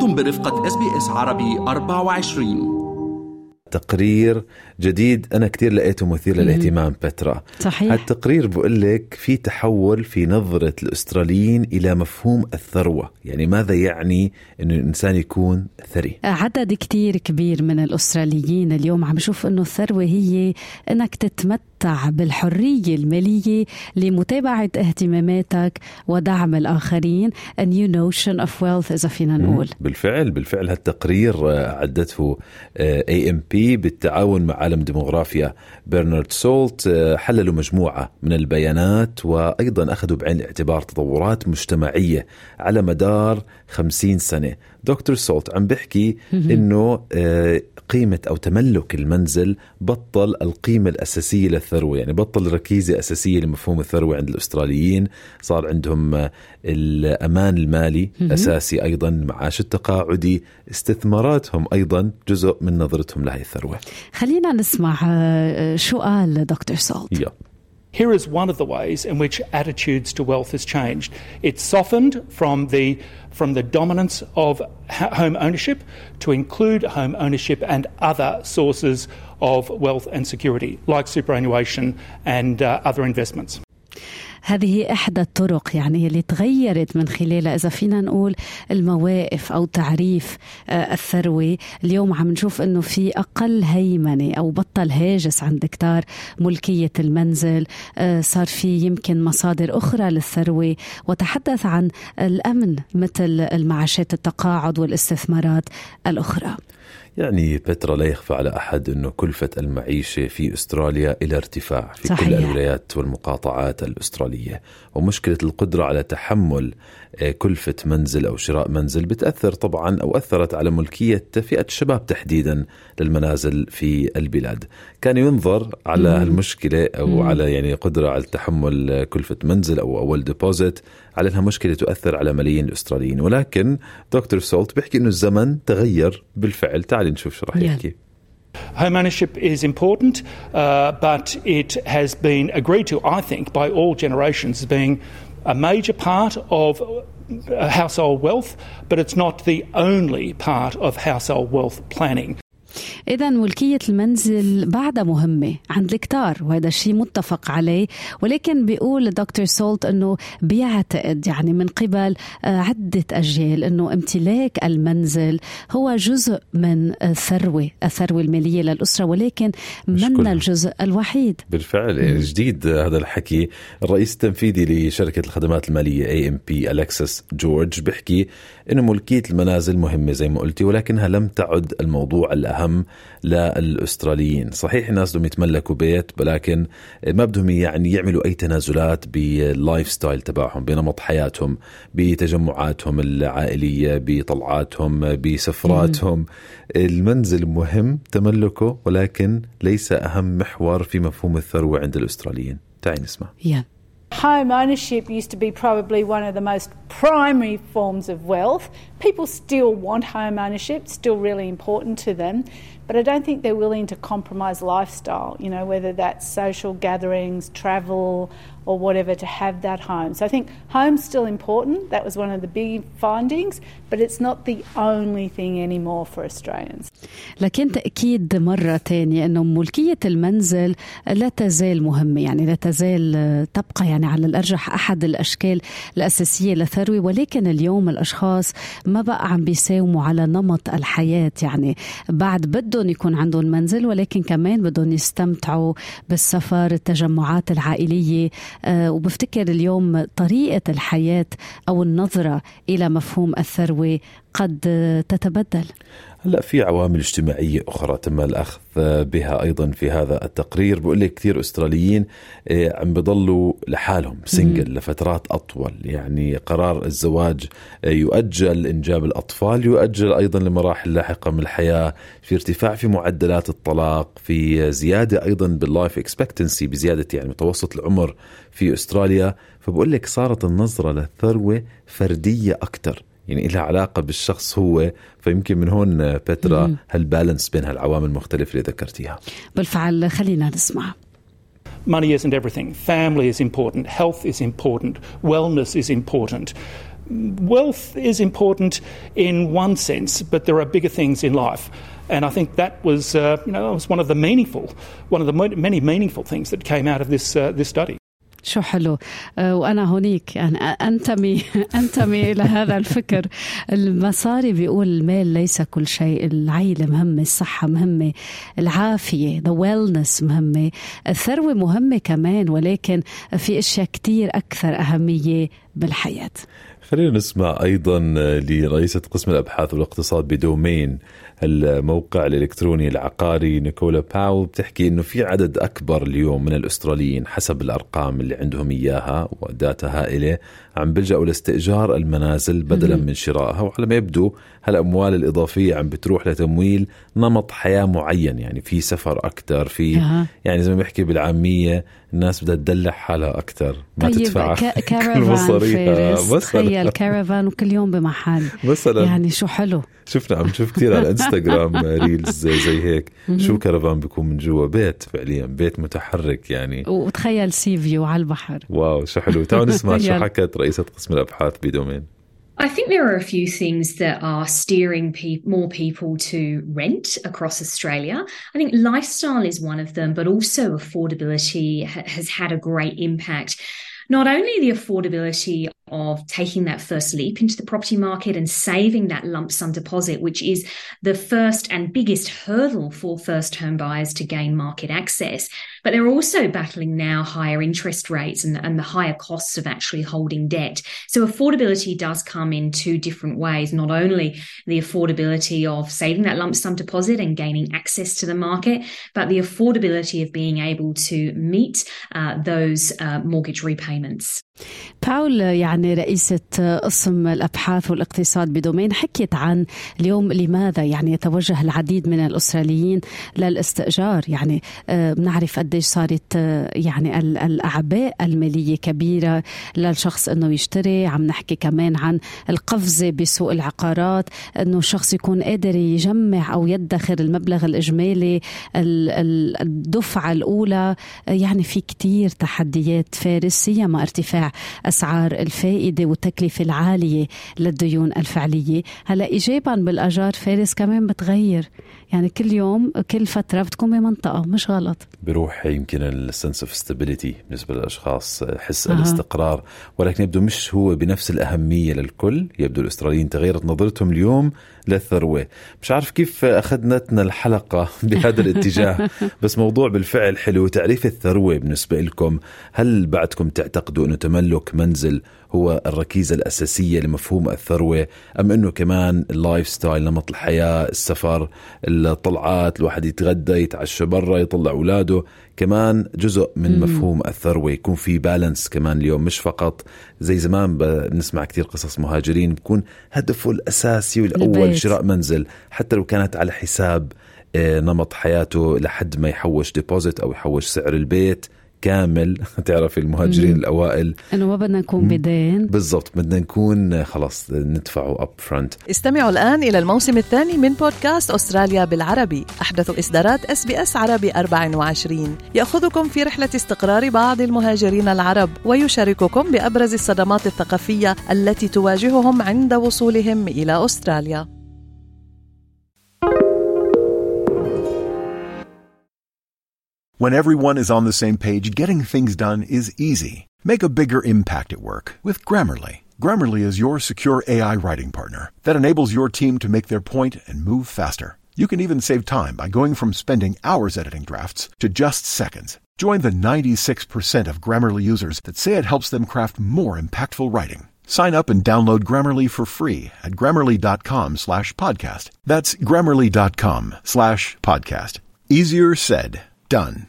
أنتم برفقة إس بي إس عربي 24 تقرير جديد أنا كثير لقيته مثير للاهتمام بترا. صحيح. هالتقرير بقول لك في تحول في نظرة الأستراليين إلى مفهوم الثروة. يعني ماذا يعني إنه الإنسان يكون ثري؟ عدد كتير كبير من الأستراليين اليوم عم يشوف أنه الثروة هي أنك تتمتع بالحرية المالية لمتابعة اهتماماتك ودعم الآخرين. A new notion of wealth إذا فينا نقول. بالفعل بالفعل هالتقرير آه، عدته AMP بالتعاون مع عالم ديموغرافيا برنارد سولت آه، حللوا مجموعة من البيانات وأيضا أخذوا بعين الاعتبار تطورات مجتمعية على مدار 50 سنة. دكتور سولت عم بيحكي إنه آه، قيمة أو تملك المنزل بطل القيمة الأساسية للثروة. يعني بطل ركيزة أساسية لمفهوم الثروة عند الأستراليين. صار عندهم آه، الأمان المالي أساسي أيضا معاش التقاعدي. استثماراتهم أيضا جزء من نظرتهم لهي الثروة. خلينا نسمع آه، شو قال دكتور سولت يا. Here is one of the ways in which attitudes to wealth has changed. It's softened from the from the dominance of home ownership to include home ownership and other sources of wealth and security, like superannuation and uh, other investments. هذه إحدى الطرق يعني اللي تغيرت من خلالها إذا فينا نقول المواقف أو تعريف آه، الثروة. اليوم عم نشوف أنه في أقل هيمنة أو بطل هاجس عند كتار ملكية المنزل آه، صار في يمكن مصادر أخرى للثروة. وتحدث عن الأمن مثل المعاشات التقاعد والاستثمارات الأخرى. يعني بترا لا يخفى على أحد أنه كلفة المعيشة في أستراليا إلى ارتفاع في صحيح. كل الولايات والمقاطعات الأسترالية. ومشكلة القدرة على تحمل آه، كلفة منزل أو شراء منزل بتأثر طبعا أو أثرت على ملكية فئة الشباب تحديدا للمنازل في البلاد. كان ينظر على هالمشكلة أو على يعني قدرة على تحمل آه، كلفة منزل أو أول deposit على أنها مشكلة تؤثر على ملايين الأستراليين ولكن دكتور سولت بيحكي أنه الزمن تغير بالفعل تعالي نشوف شو يلا. يحكي Home ownership is important, uh, but it has been agreed to, I think, by all generations as being a major part of uh, household wealth, but it's not the only part of household wealth planning. إذا ملكية المنزل بعدها مهمة عند الكتار وهذا الشيء متفق عليه. ولكن بيقول الدكتور سولت أنه بيعتقد يعني من قبل آه، عدة أجيال أنه امتلاك المنزل هو جزء من الثروة الثروة المالية للأسرة ولكن من. الجزء الوحيد. بالفعل. جديد هذا الحكي. الرئيس التنفيذي لشركة الخدمات المالية AMP جورج بيحكي إنه ملكية المنازل مهمة زي ما قلتي ولكنها لم تعد الموضوع الأهم. للأستراليين. صحيح الناس بدهم يتملكوا بيت ولكن ما بدهم يعني يعملوا أي تنازلات بال lifestyle تبعهم بنمط حياتهم بتجمعاتهم العائلية بطلعاتهم بسفراتهم. المنزل مهم تملكه ولكن ليس أهم محور في مفهوم الثروة عند الأستراليين. تعي نسمع. يا. Home ownership used to be probably one of the most primary forms of wealth. People still want home ownership, still really important to them, but I don't think they're willing to compromise lifestyle, you know, whether that's social gatherings, travel, or whatever, to have that home. So I think home's still important. That was one of the big findings, but it's not the only thing anymore for Australians. لكن تأكيد مرة تانية أنه ملكية المنزل لا تزال مهمة يعني لا تزال آه، تبقى يعني على الأرجح أحد الأشكال الأساسية للثروة ولكن اليوم الأشخاص ما بقى عم بيساوموا على نمط الحياة يعني بعد بدهم يكون عندهم منزل ولكن كمان بدهم يستمتعوا بالسفر التجمعات العائلية. آه، وبفتكر اليوم طريقة الحياة أو النظرة إلى مفهوم الثروة قد تتبدل. هلا في عوامل اجتماعية أخرى تم الأخذ بها أيضا في هذا التقرير. بقول لك كثير أستراليين آه، عم بضلوا لحالهم سنجل لفترات أطول. يعني قرار الزواج آه، يؤجل إنجاب الأطفال يؤجل أيضا لمراحل لاحقة من الحياة في ارتفاع في معدلات الطلاق في زيادة أيضا بال life expectancy بزيادة يعني متوسط العمر في أستراليا. فبقول لك صارت النظرة للثروة فردية أكثر يعني لها علاقة بالشخص هو فيمكن من هون بترى هال balance بين هالعوامل المختلفة اللي ذكرتيها بالفعل خلينا نسمع Money isn't everything. Family is important. Health is important. Wellness is important. wealth is important in one sense, but there are bigger things in life. And I think that was, uh, you know, was one of the meaningful, one of the many meaningful things that came out of this, uh, this study. شو حلو. آه، وأنا هونيك يعني أنتمي أنتمي إلى هذا الفكر. المصاري بيقول المال ليس كل شيء العيلة مهمة الصحة مهمة العافية ذا ويلنس مهمة الثروة مهمة كمان ولكن في أشياء كتير أكثر أهمية بالحياة. خلينا نسمع أيضا لرئيسة قسم الأبحاث والاقتصاد بدومين الموقع الإلكتروني العقاري نيكولا باول بتحكي إنه في عدد أكبر اليوم من الأستراليين حسب الأرقام اللي عندهم إياها وداتا هائلة عم بيلجأوا لاستئجار المنازل بدلا من شرائها. وعلى ما يبدو هالأموال الإضافية عم بتروح لتمويل نمط حياة معين يعني في سفر أكثر في يعني زي ما بحكي بالعامية الناس بدها تدلع حالها أكثر ما طيب تدفع كل مصاريفها. كارفان وكل يوم بمحل. مثلا يعني شو حلو. شفنا عم نشوف كثير على الانستغرام reels زي, زي هيك. شو كرفان بيكون من جوا؟ بيت فعليا بيت متحرك يعني. وتخيل sea view على البحر. واو شو حلو. تعالوا نسمع شو حكت رئيسة قسم الأبحاث ب Domain. I think there are a few things that are steering pe- more people to rent across Australia. I think lifestyle is one of them, but also affordability ha- has had a great impact. Not only the affordability of taking that first leap into the property market and saving that lump sum deposit, which is the first and biggest hurdle for first home buyers to gain market access. But they're also battling now higher interest rates and, and the higher costs of actually holding debt. So affordability does come in two different ways, not only the affordability of saving that lump sum deposit and gaining access to the market, but the affordability of being able to meet uh, those uh, mortgage repayments. باول يعني رئيسة قسم الأبحاث والاقتصاد بدومين حكيت عن اليوم لماذا يعني يتوجه العديد من الأستراليين للاستئجار. يعني بنعرف قديش صارت يعني الأعباء المالية كبيرة للشخص أنه يشتري. عم نحكي كمان عن القفزة بسوق العقارات أنه الشخص يكون قادر يجمع أو يدخر المبلغ الإجمالي الدفعة الأولى. يعني في كتير تحديات فارس سيما ارتفاع أسعار الفائدة والتكلفة العالية للديون الفعلية. هلا إيجابا بالأجار فارس كمان بتغير. يعني كل يوم كل فترة بتكون بمنطقة مش غلط. بروح يمكن ال sense of stability بالنسبة للأشخاص حس أه. الاستقرار. ولكن يبدو مش هو بنفس الأهمية للكل. يبدو الأستراليين تغيرت نظرتهم اليوم للثروة. مش عارف كيف أخذنتنا الحلقة بهذا الاتجاه. بس موضوع بالفعل حلو. تعريف الثروة بالنسبة لكم. هل بعدكم تعتقدوا أنه تملك منزل هو الركيزة الأساسية لمفهوم الثروة؟ أم أنه كمان ال lifestyle نمط الحياة السفر الطلعات الواحد يتغدى يتعشى برا يطلع أولاده كمان جزء من. مفهوم الثروة يكون في balance كمان اليوم مش فقط زي زمان بنسمع كثير قصص مهاجرين بكون هدفه الأساسي والأول البيت. شراء منزل حتى لو كانت على حساب نمط حياته لحد ما يحوش deposit أو يحوش سعر البيت كامل. تعرف المهاجرين مم. الأوائل. إنه ما بدنا نكون بدين. بالضبط بدنا نكون خلص ندفعه upfront استمعوا الآن إلى الموسم الثاني من بودكاست أستراليا بالعربي. أحدث إصدارات اس بي اس عربي 24 يأخذكم في رحلة استقرار بعض المهاجرين العرب ويشارككم بأبرز الصدمات الثقافية التي تواجههم عند وصولهم إلى أستراليا. When everyone is on the same page, getting things done is easy. Make a bigger impact at work with Grammarly. Grammarly is your secure AI writing partner that enables your team to make their point and move faster. You can even save time by going from spending hours editing drafts to just seconds. Join the 96% of Grammarly users that say it helps them craft more impactful writing. Sign up and download Grammarly for free at grammarly.com slash podcast. That's grammarly.com slash podcast. Easier said, done.